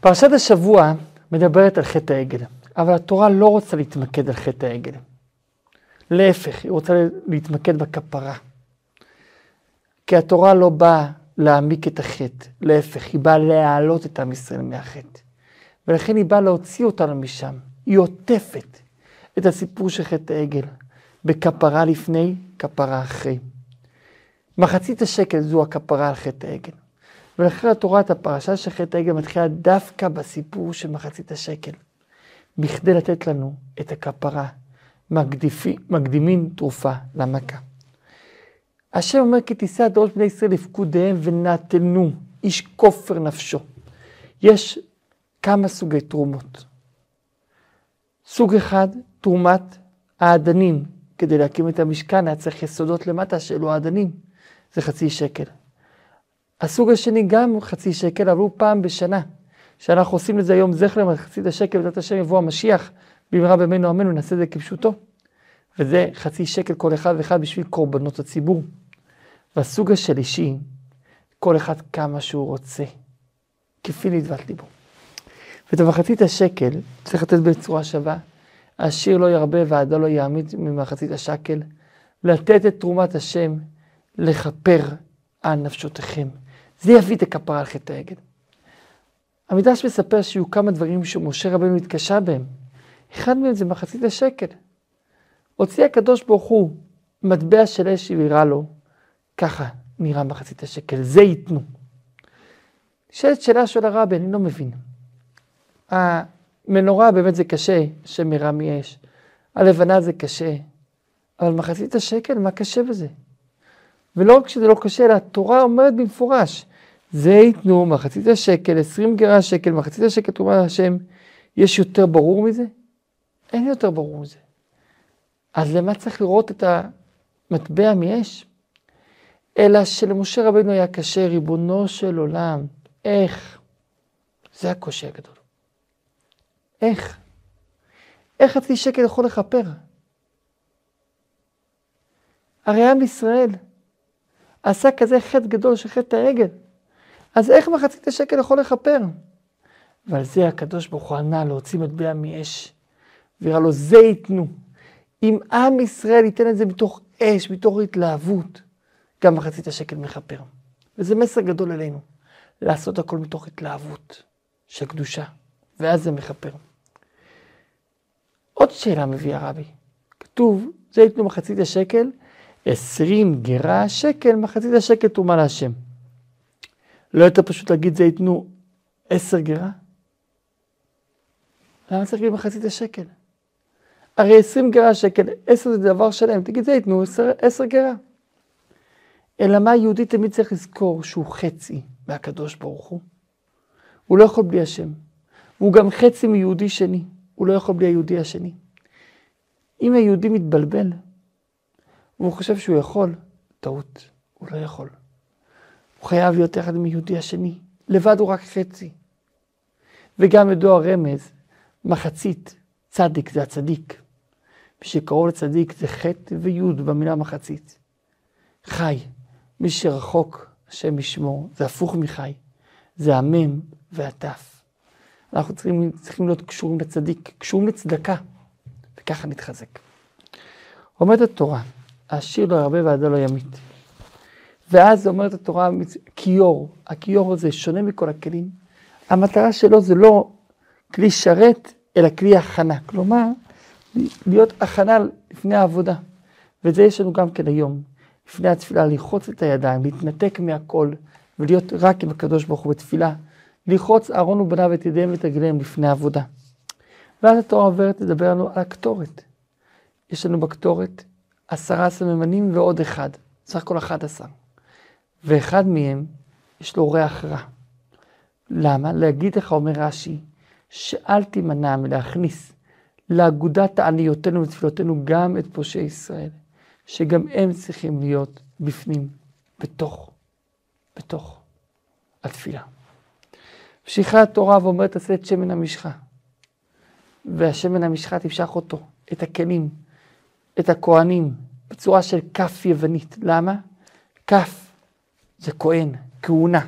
פרשת השבוע מדברת על חטא העגל, אבל התורה לא רוצה להתמקד על חטא העגל. להפך, היא רוצה להתמקד בכפרה. כי התורה לא באה להעמיק את החטא, להפך, היא באה להעלות את עם ישראל מהחטא. ולכן היא באה להוציא אותנו משם. היא עוטפת את הסיפור של חטא העגל, בכפרה לפני, כפרה אחרי. מחצית השקל זו הכפרה על חטא העגל. ולכן התורה את הפרשה של חטא העגל מתחילה דווקא בסיפור של מחצית השקל, בכדי לתת לנו את הכפרה, מקדיפי, מקדימין תרופה למכה. השם אומר כי תישא ראש בני ישראל לפקודיהם ונתנו, איש כופר נפשו. יש כמה סוגי תרומות. סוג אחד, תרומת האדנים. כדי להקים את המשכן היה צריך יסודות למטה שאלו האדנים. זה חצי שקל. הסוג השני גם חצי שקל, אבל הוא פעם בשנה. שאנחנו עושים לזה היום זכר למחצית השקל, בעזרת השם יבוא המשיח, במהרה בימינו עמנו, נעשה את זה כפשוטו. וזה חצי שקל כל אחד ואחד בשביל קורבנות הציבור. והסוג השלישי, כל אחד כמה שהוא רוצה, כפי נדבת ליבו. ואת המחצית השקל צריך לתת בצורה שווה. העשיר לא ירבה ועדה לא יעמיד ממחצית השקל. לתת את תרומת השם, לכפר על נפשותיכם. זה יביא את הכפרה על חטא העגל. המדרש מספר שיהיו כמה דברים שמשה רבנו התקשה בהם. אחד מהם זה מחצית השקל. הוציא הקדוש ברוך הוא מטבע של אש והראה לו, ככה נראה מחצית השקל, זה ייתנו. נשאלת שאלה של הרבי, אני לא מבין. המנורה באמת זה קשה, שמראה מאש. הלבנה זה קשה, אבל מחצית השקל, מה קשה בזה? ולא רק שזה לא קשה, אלא התורה אומרת במפורש, זה ייתנו מחצית השקל, עשרים גרה שקל, מחצית השקל תרומה להשם. יש יותר ברור מזה? אין יותר ברור מזה. אז למה צריך לראות את המטבע מאש? אלא שלמשה רבנו היה קשה, ריבונו של עולם, איך? זה הקושי הגדול. איך? איך חצי שקל יכול לכפר? הרי עם ישראל עשה כזה חטא גדול של חטא העגל. אז איך מחצית השקל יכול לכפר? ועל זה הקדוש ברוך הוא ענה להוציא מטבע מאש, ויראה לו זה ייתנו. אם עם ישראל ייתן את זה מתוך אש, מתוך התלהבות, גם מחצית השקל מכפר. וזה מסר גדול אלינו, לעשות הכל מתוך התלהבות של קדושה, ואז זה מכפר. עוד שאלה מביא הרבי. כתוב, זה ייתנו מחצית השקל, עשרים גרה שקל, מחצית השקל תרומה להשם. לא יותר פשוט להגיד זה ייתנו עשר גרה? למה צריך להגיד מחצית השקל? הרי עשרים גרה שקל, עשר זה דבר שלם, תגיד זה ייתנו עשר, עשר גרה. אלא מה יהודי תמיד צריך לזכור שהוא חצי מהקדוש ברוך הוא. הוא לא יכול בלי השם. והוא גם חצי מיהודי שני, הוא לא יכול בלי היהודי השני. אם היהודי מתבלבל, והוא חושב שהוא יכול, טעות, הוא לא יכול. הוא חייב להיות יחד עם יהודי השני. לבד הוא רק חצי. וגם ידוע רמז, מחצית, צדיק זה הצדיק. מי שקרוב לצדיק זה חטא ויוד במילה מחצית. חי, מי שרחוק, השם ישמור, זה הפוך מחי. זה המם והתף. אנחנו צריכים, צריכים להיות קשורים לצדיק, קשורים לצדקה, וככה נתחזק. אומרת התורה, העשיר לא ירבה ועדה לא ימית. ואז אומרת התורה, כיור, הכיור הזה שונה מכל הכלים. המטרה שלו זה לא כלי שרת, אלא כלי הכנה. כלומר, להיות הכנה לפני העבודה. וזה יש לנו גם כן היום. לפני התפילה, ללחוץ את הידיים, להתנתק מהכל, ולהיות רק עם הקדוש ברוך הוא בתפילה. ללחוץ אהרון ובניו את ידיהם ואת רגליהם לפני העבודה. ואז התורה עוברת לדבר לנו על הקטורת. יש לנו בקטורת עשרה סממנים ועוד אחד, סך הכל אחד עשר. ואחד מהם יש לו ריח רע. למה? להגיד לך, אומר רש"י, שאל תימנע מלהכניס לאגודת תעניותינו ותפילותינו גם את פושעי ישראל, שגם הם צריכים להיות בפנים, בתוך, בתוך התפילה. ממשיכה התורה ואומרת, תעשה את שמן המשחה. והשמן המשחה תמשך אותו, את הכלים, את הכהנים, בצורה של כף יוונית. למה? כף זה כהן, כהונה.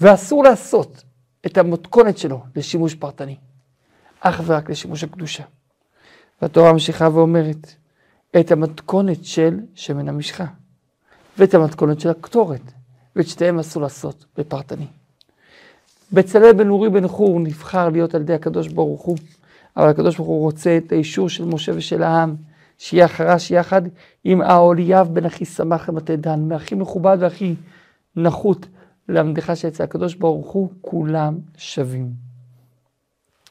ואסור לעשות את המתכונת שלו לשימוש פרטני, אך ורק לשימוש הקדושה. והתורה ממשיכה ואומרת, את המתכונת של שמן המשחה, ואת המתכונת של הקטורת, ואת שתיהם אסור לעשות בפרטני. בצלאל בן אורי בן חור נבחר להיות על ידי הקדוש ברוך הוא, אבל הקדוש ברוך הוא רוצה את האישור של משה ושל העם, שיהיה חרש יחד עם האוליאב בן אחי סמך למטה דן, מהכי מכובד והכי נחות למדך שיצא הקדוש ברוך הוא, כולם שווים.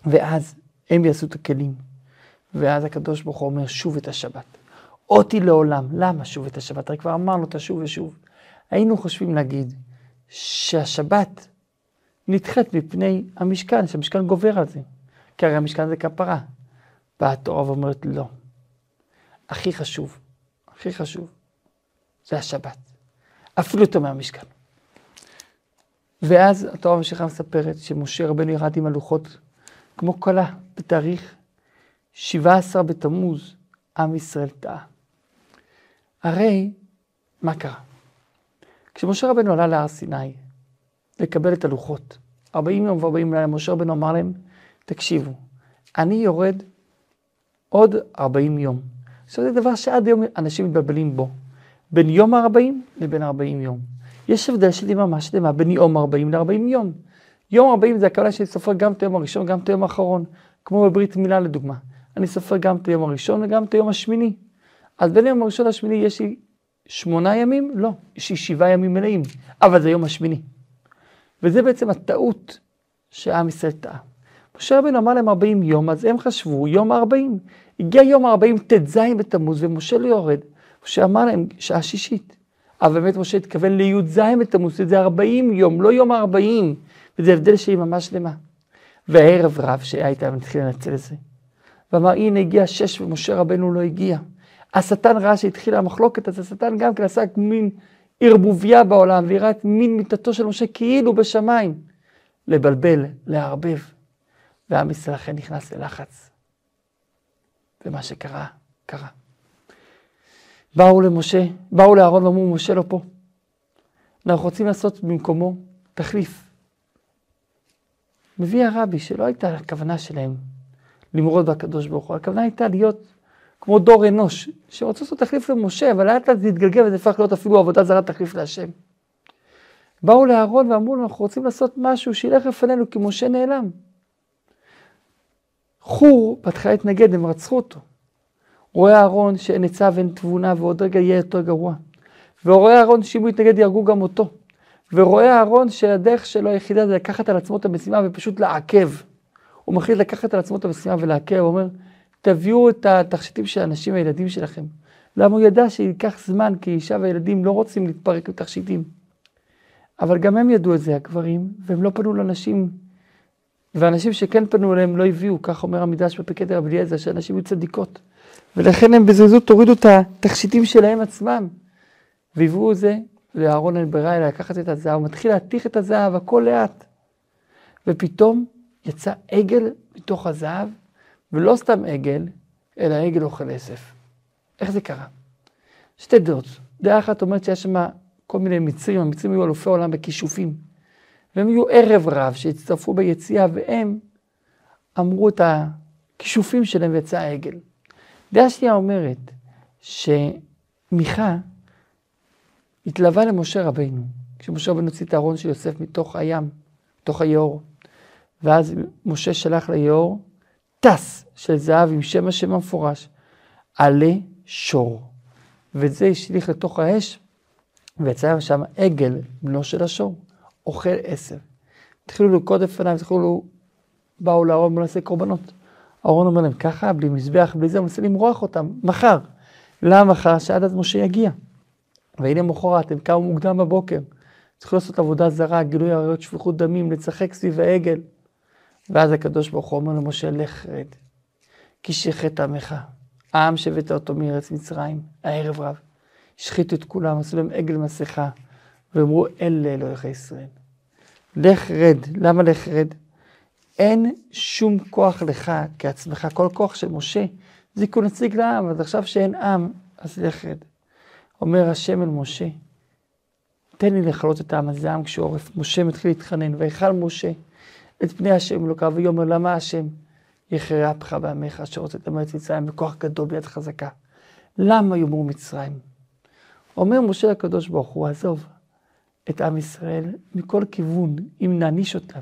ואז הם יעשו את הכלים, ואז הקדוש ברוך הוא אומר, שוב את השבת. אותי לעולם. למה שוב את השבת? הרי כבר אמרנו אותה שוב ושוב. היינו חושבים להגיד שהשבת נדחית מפני המשכן, שהמשכן גובר על זה. כי הרי המשכן זה כפרה. באה התורה ואומרת לא. הכי חשוב, הכי חשוב, זה השבת. אפילו יותר מהמשכן. ואז התורה ממשיכה מספרת שמשה רבנו ירד עם הלוחות כמו כלה בתאריך 17 בתמוז, עם ישראל טעה. הרי, מה קרה? כשמשה רבנו עלה להר סיני לקבל את הלוחות, 40 יום ו-40 לילה, משה רבנו אמר להם, תקשיבו, אני יורד עוד 40 יום. עכשיו זה דבר שעד היום אנשים מתבלבלים בו, בין יום ה-40 לבין 40 יום. יש הבדל של יממה שלמה בין יום 40 ל-40 יום. יום 40 זה הכוונה שאני סופר גם את היום הראשון וגם את היום האחרון, כמו בברית מילה לדוגמה. אני סופר גם את היום הראשון וגם את היום השמיני. אז בין היום הראשון לשמיני יש לי שמונה ימים? לא, יש לי שבעה ימים מלאים, אבל זה יום השמיני. וזה בעצם הטעות שעם ישראל טעה. משה רבינו אמר להם 40 יום, אז הם חשבו יום 40. הגיע יום 40 ט"ז בתמוז ומשה לא יורד. משה אמר להם שעה שישית. אבל באמת משה התכוון לי"ז בתמוז, זה 40 יום, לא יום 40. וזה הבדל שהיא ממש שלמה. והערב רב שהיה איתם התחיל לנצל את זה. ואמר הנה הגיע שש ומשה רבנו לא הגיע. השטן ראה שהתחילה המחלוקת, אז השטן גם כן עשה מין ערבוביה בעולם, והראה את מין מיטתו של משה כאילו בשמיים. לבלבל, לערבב. ועם ישראל אכן נכנס ללחץ. ומה שקרה, קרה. באו למשה, באו לאהרון ואמרו, משה לא פה. אנחנו רוצים לעשות במקומו תחליף. מביא הרבי שלא הייתה הכוונה שלהם למרוד בקדוש ברוך הוא, הכוונה הייתה להיות כמו דור אנוש, שרוצה לעשות תחליף למשה, אבל לאט לאט זה התגלגל וזה הפך להיות אפילו עבודה זרה תחליף להשם. באו לאהרון ואמרו לו, אנחנו רוצים לעשות משהו שילך לפנינו, כי משה נעלם. חור בהתחלה התנגד, הם רצחו אותו. רואה אהרון שאין עצה ואין תבונה ועוד רגע יהיה יותר גרוע. ורואה אהרון שאם הוא יתנגד יהרגו גם אותו. ורואה אהרון שהדרך שלו היחידה זה לקחת על עצמו את המשימה ופשוט לעכב. הוא מחליט לקחת על עצמו את המשימה ולעכב, הוא אומר, תביאו את התכשיטים של האנשים והילדים שלכם. למה הוא ידע שייקח זמן, כי אישה וילדים לא רוצים להתפרק בתכשיטים. אבל גם הם ידעו את זה, הגברים, והם לא פנו לנשים. ואנשים שכן פנו אליהם לא הביאו, כך אומר המדרש בפקד רבי אליעזר, שאנשים היו צדיקות. ולכן הם בזריזות הורידו את התכשיטים שלהם עצמם. והביאו את זה לאהרון אלבראי לקחת את הזהב, הוא מתחיל להתיך את הזהב, הכל לאט. ופתאום יצא עגל מתוך הזהב, ולא סתם עגל, אלא עגל אוכל עשף. איך זה קרה? שתי דעות. דעה אחת אומרת שיש שם כל מיני מצרים, המצרים היו אלופי עולם בכישופים. והם היו ערב רב שהצטרפו ביציאה, והם אמרו את הכישופים שלהם ויצא העגל. דעה שנייה אומרת שמיכה התלווה למשה רבינו, כשמשה רבינו הוציא את הארון של יוסף מתוך הים, מתוך היאור. ואז משה שלח ליאור טס של זהב עם שם השם המפורש, עלה שור. וזה השליך לתוך האש, ויצא שם עגל, בנו של השור, אוכל עשר. התחילו לרקוד לפניו, התחילו, באו לארון ולעשה קורבנות. אהרון אומר להם, ככה, בלי מזבח, בלי זה, הוא מנסה למרוח אותם, מחר. למה מחר? שעד אז משה יגיע. והנה מחרת, הם קמו מוקדם בבוקר. צריכים לעשות עבודה זרה, גילוי עריות, שפיכות דמים, לשחק סביב העגל. ואז הקדוש ברוך הוא אומר למשה, לך רד, כי שחט עמך. העם שהבאת אותו מארץ מצרים, הערב רב. השחיתו את כולם, עשו להם עגל מסכה, ואמרו, אלה אלוהיך ישראל. לך רד. למה לך רד? אין שום כוח לך כעצמך, כל כוח של משה, זה כי נציג לעם, אז עכשיו שאין עם, אז לך רד. אומר השם אל משה, תן לי לכלות את העם הזה, העם כשהוא עורף. משה מתחיל להתחנן, ויכל משה את פני השם אלוקיו, ויאמר למה השם יכרה אפך בעמך אשר הוצאת מארץ מצרים בכוח גדול ביד חזקה. למה יאמרו מצרים? אומר משה לקדוש ברוך הוא, עזוב את עם ישראל מכל כיוון, אם נעניש אותם,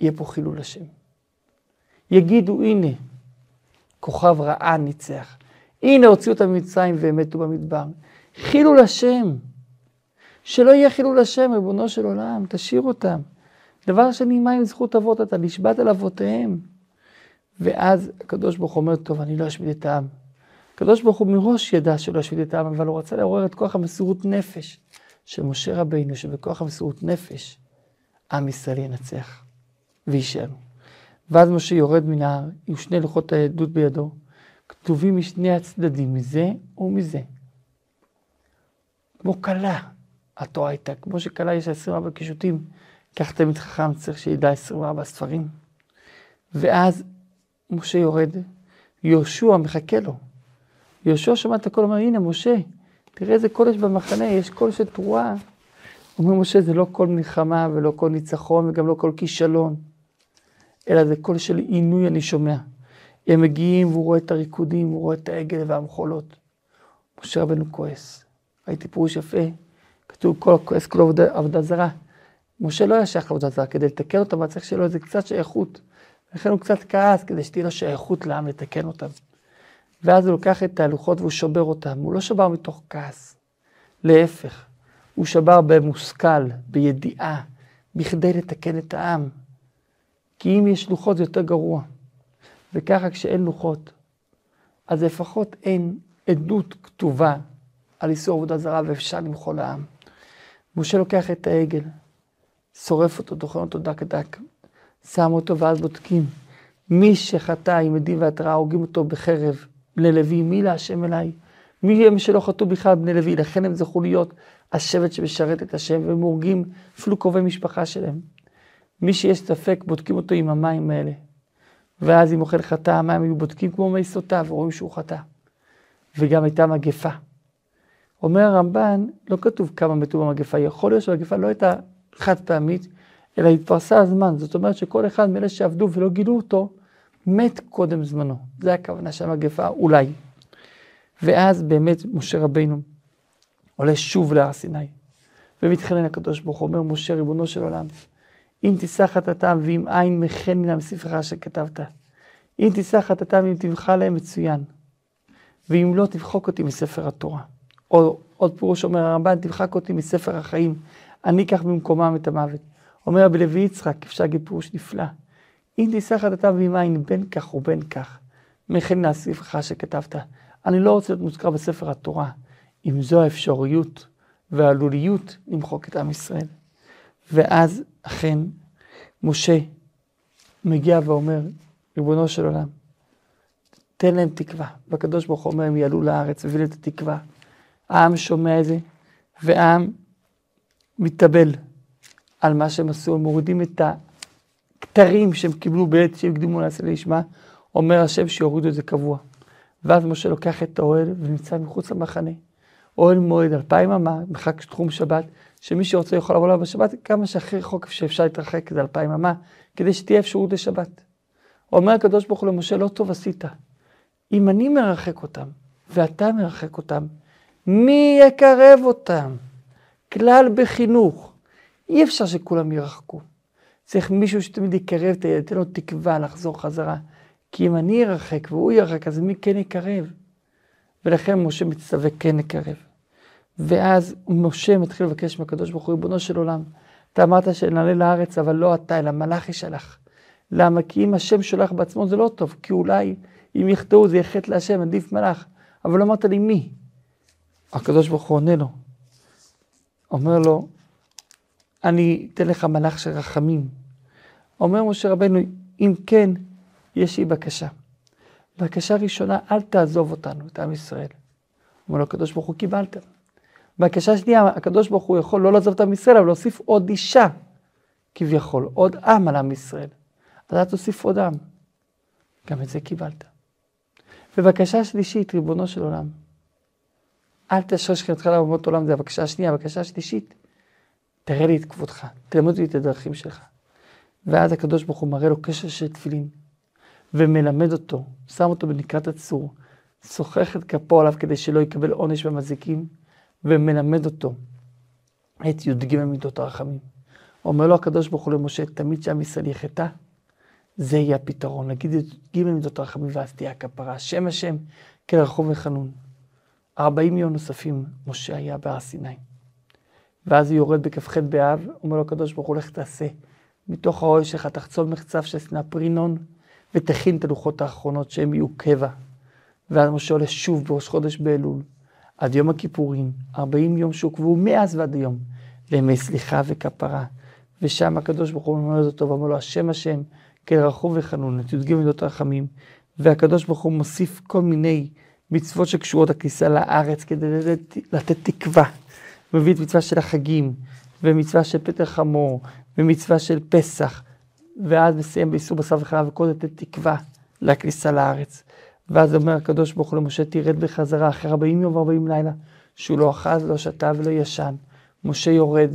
יהיה פה חילול השם. יגידו, הנה, כוכב רעה ניצח. הנה הוציאו אותם ממצרים והם מתו במדבר. חילול השם. שלא יהיה חילול השם, ריבונו של עולם, תשאיר אותם. דבר שני, מה עם זכות אבות אתה נשבעת על אבותיהם? ואז הקדוש ברוך הוא אומר, טוב, אני לא אשמיד את העם. הקדוש ברוך הוא מראש ידע שלא ישמיד את העם, אבל הוא רצה לעורר את כוח המסירות נפש של משה רבינו, שבכוח המסירות נפש, עם ישראל ינצח ויישאר. ואז משה יורד מן ההר עם שני לוחות העדות בידו, כתובים משני הצדדים, מזה ומזה. כמו כלה, התורה הייתה, כמו שכלה יש 24 קישוטים, כך תלמיד חכם צריך שידע 24 ספרים. ואז משה יורד, יהושע מחכה לו. יהושע שמע את הכל, אומר, הנה משה, תראה איזה קול יש במחנה, יש קול של תרועה. אומר משה, זה לא קול מלחמה ולא קול ניצחון וגם לא קול כישלון, אלא זה קול של עינוי אני שומע. הם מגיעים והוא רואה את הריקודים, הוא רואה את העגל והמחולות. משה רבנו כועס. ראיתי פירוש יפה, כתוב כל הכועס כולו עבודה זרה. משה לא היה שייך לעבודה זרה, כדי לתקן אותם, צריך שיהיה לו איזה קצת שייכות. לכן הוא קצת כעס, כדי שתהיה לו שייכות לעם לתקן אותם. ואז הוא לוקח את הלוחות והוא שובר אותם. הוא לא שבר מתוך כעס, להפך. הוא שבר במושכל, בידיעה, בכדי לתקן את העם. כי אם יש לוחות זה יותר גרוע. וככה כשאין לוחות, אז לפחות אין עדות כתובה על איסור עבודה זרה ואפשר למחול לעם. משה לוקח את העגל, שורף אותו, טוחן אותו דק דק, שם אותו ואז בודקים. מי שחטא עם עדים והתראה, הורגים אותו בחרב, בני לוי, מי להשם אליי? מי הם שלא חטאו בכלל בני לוי? לכן הם זכו להיות השבט שמשרת את השם, והם הורגים אפילו קרובי משפחה שלהם. מי שיש ספק, בודקים אותו עם המים האלה. ואז אם אוכל חטא, המים היו בודקים כמו מי סוטה, ורואים שהוא חטא. וגם הייתה מגפה. אומר הרמב"ן, לא כתוב כמה מתו במגפה, יכול להיות שהמגפה לא הייתה חד פעמית, אלא התפרסה הזמן. זאת אומרת שכל אחד מאלה שעבדו ולא גילו אותו, מת קודם זמנו. זה הכוונה של המגפה, אולי. ואז באמת משה רבינו עולה שוב להר סיני, ומתחנן לקדוש ברוך הוא, אומר משה ריבונו של עולם, אם תישא חטאתם ואם אין מחן מן מספרך אשר כתבת. אם תישא חטאתם ואם תבחר להם מצוין. ואם לא, תבחוק אותי מספר התורה. או עוד פירוש אומר הרמב"ן, תבחק אותי מספר החיים, אני אקח במקומם את המוות. אומר רבי לוי יצחק, אפשר להגיד פירוש נפלא. אם תישא חטאתם ואם אין בין כך ובין כך, מן הספרך שכתבת. אני לא רוצה להיות מוזכר בספר התורה, אם זו האפשריות והעלוליות למחוק את עם ישראל. ואז אכן משה מגיע ואומר, ריבונו של עולם, תן להם תקווה. והקדוש ברוך הוא אומר, הם יעלו לארץ, והביא להם את התקווה. העם שומע את זה, והעם מתאבל על מה שהם עשו, הם מורידים את הכתרים שהם קיבלו בעת שהם הקדימו לעשה לישמע, אומר השם שיורידו את זה קבוע. ואז משה לוקח את האוהל ונמצא מחוץ למחנה. אוהל מועד, אלפיים אמה, מרחק תחום שבת, שמי שרוצה יכול לבוא אליו בשבת, כמה שהכי רחוק שאפשר להתרחק, זה אלפיים אמה, כדי שתהיה אפשרות לשבת. אומר הקדוש ברוך הוא למשה, לא טוב עשית. אם אני מרחק אותם, ואתה מרחק אותם, מי יקרב אותם? כלל בחינוך. אי אפשר שכולם ירחקו. צריך מישהו שתמיד יקרב את הילד, תן לו תקווה לחזור חזרה. כי אם אני ארחק והוא ירחק, אז מי כן יקרב? ולכן משה מצטווה כן לקרב. ואז משה מתחיל לבקש מהקדוש ברוך הוא, ריבונו של עולם, אתה אמרת שנעלה לארץ, אבל לא אתה, אלא מלאך ישלח. למה? כי אם השם שולח בעצמו זה לא טוב, כי אולי אם יחטאו זה יהיה חטא להשם, עדיף מלאך. אבל לא אמרת לי מי. הקדוש ברוך הוא עונה לו. אומר לו, אני אתן לך מלאך של רחמים. אומר משה רבנו, אם כן, יש לי בקשה. בקשה ראשונה, אל תעזוב אותנו, את עם ישראל. אומר לו, הקדוש ברוך הוא, קיבלת. בקשה שנייה, הקדוש ברוך הוא יכול לא לעזוב את עם ישראל, אבל להוסיף עוד אישה, כביכול, עוד עם על עם ישראל. אז אל תוסיף עוד עם. גם את זה קיבלת. ובקשה שלישית, ריבונו של עולם, אל תאשר שכנתך לאומות עולם, זה הבקשה השנייה. הבקשה השלישית, תראה לי את כבודך, תלמד לי את הדרכים שלך. ואז הקדוש ברוך הוא מראה לו קשר של תפילין, ומלמד אותו, שם אותו בנקרת הצור, שוחח את כפו עליו כדי שלא יקבל עונש במזיקים, ומלמד אותו את י"ג מידות הרחמים. אומר לו הקדוש ברוך הוא למשה, תמיד שעם ישראל יחטא, זה יהיה הפתרון. את י"ג מידות הרחמים ואז תהיה הכפרה. השם השם, רחום וחנון. ארבעים יום נוספים משה היה בהר סיני. ואז הוא יורד בכ"ח באב, אומר לו הקדוש ברוך הוא, לך תעשה. מתוך האוהל שלך תחצוב מחצב של סנפרינון, ותכין את הלוחות האחרונות שהם יהיו קבע. ואז משה עולה שוב בראש חודש באלול, עד יום הכיפורים, 40 יום שעוקבו מאז ועד היום, לימי סליחה וכפרה. ושם הקדוש ברוך הוא מלמד אותו ואומר לו, השם השם, כן רחום וחנון, את י"ג מידות הרחמים. והקדוש ברוך הוא מוסיף כל מיני מצוות שקשורות לכניסה לארץ כדי לתת, לתת תקווה. מביא את מצווה של החגים, ומצווה של פטר חמור, ומצווה של פסח, ואז מסיים באיסור בשר וחלב, וכל זה לתת תקווה לכניסה לארץ. ואז אומר הקדוש ברוך הוא למשה, תרד בחזרה אחרי 40 יום ו-40 לילה, שהוא לא אכל ולא שתה ולא ישן. משה יורד.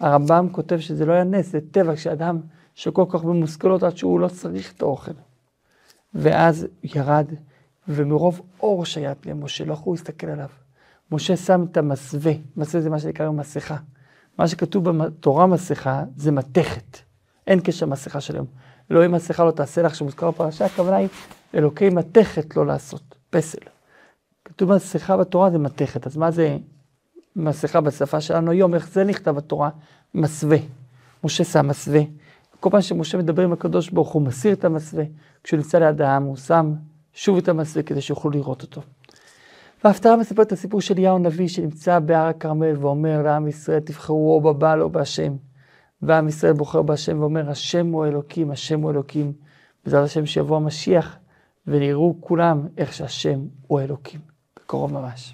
הרמב"ם כותב שזה לא היה נס, זה טבע, כשאדם שכל כך במושכלות עד שהוא לא צריך את האוכל. ואז ירד, ומרוב אור שהיה פני משה, לא יכולו להסתכל עליו. משה שם את המסווה, מסווה זה מה שנקרא מסכה. מה שכתוב בתורה מסכה זה מתכת. אין קשר מסכה של היום. אלוהים מסכה לא תעשה לך, שמוזכר בפרשה, הכוונה היא אלוקי מתכת לא לעשות, פסל. כתוב מסכה בתורה זה מתכת, אז מה זה מסכה בשפה שלנו היום? איך זה נכתב בתורה? מסווה. משה שם מסווה. כל פעם שמשה מדבר עם הקדוש ברוך הוא מסיר את המסווה. כשהוא נמצא ליד העם הוא שם שוב את המסווה כדי שיוכלו לראות אותו. וההפטרה מספרת את הסיפור של אליהו הנביא שנמצא בהר הכרמל ואומר לעם ישראל תבחרו או בבעל או בהשם. ועם ישראל בוחר בהשם ואומר השם הוא אלוקים, השם הוא אלוקים. בעזרת השם שיבוא המשיח ונראו כולם איך שהשם הוא אלוקים. בקרוב ממש.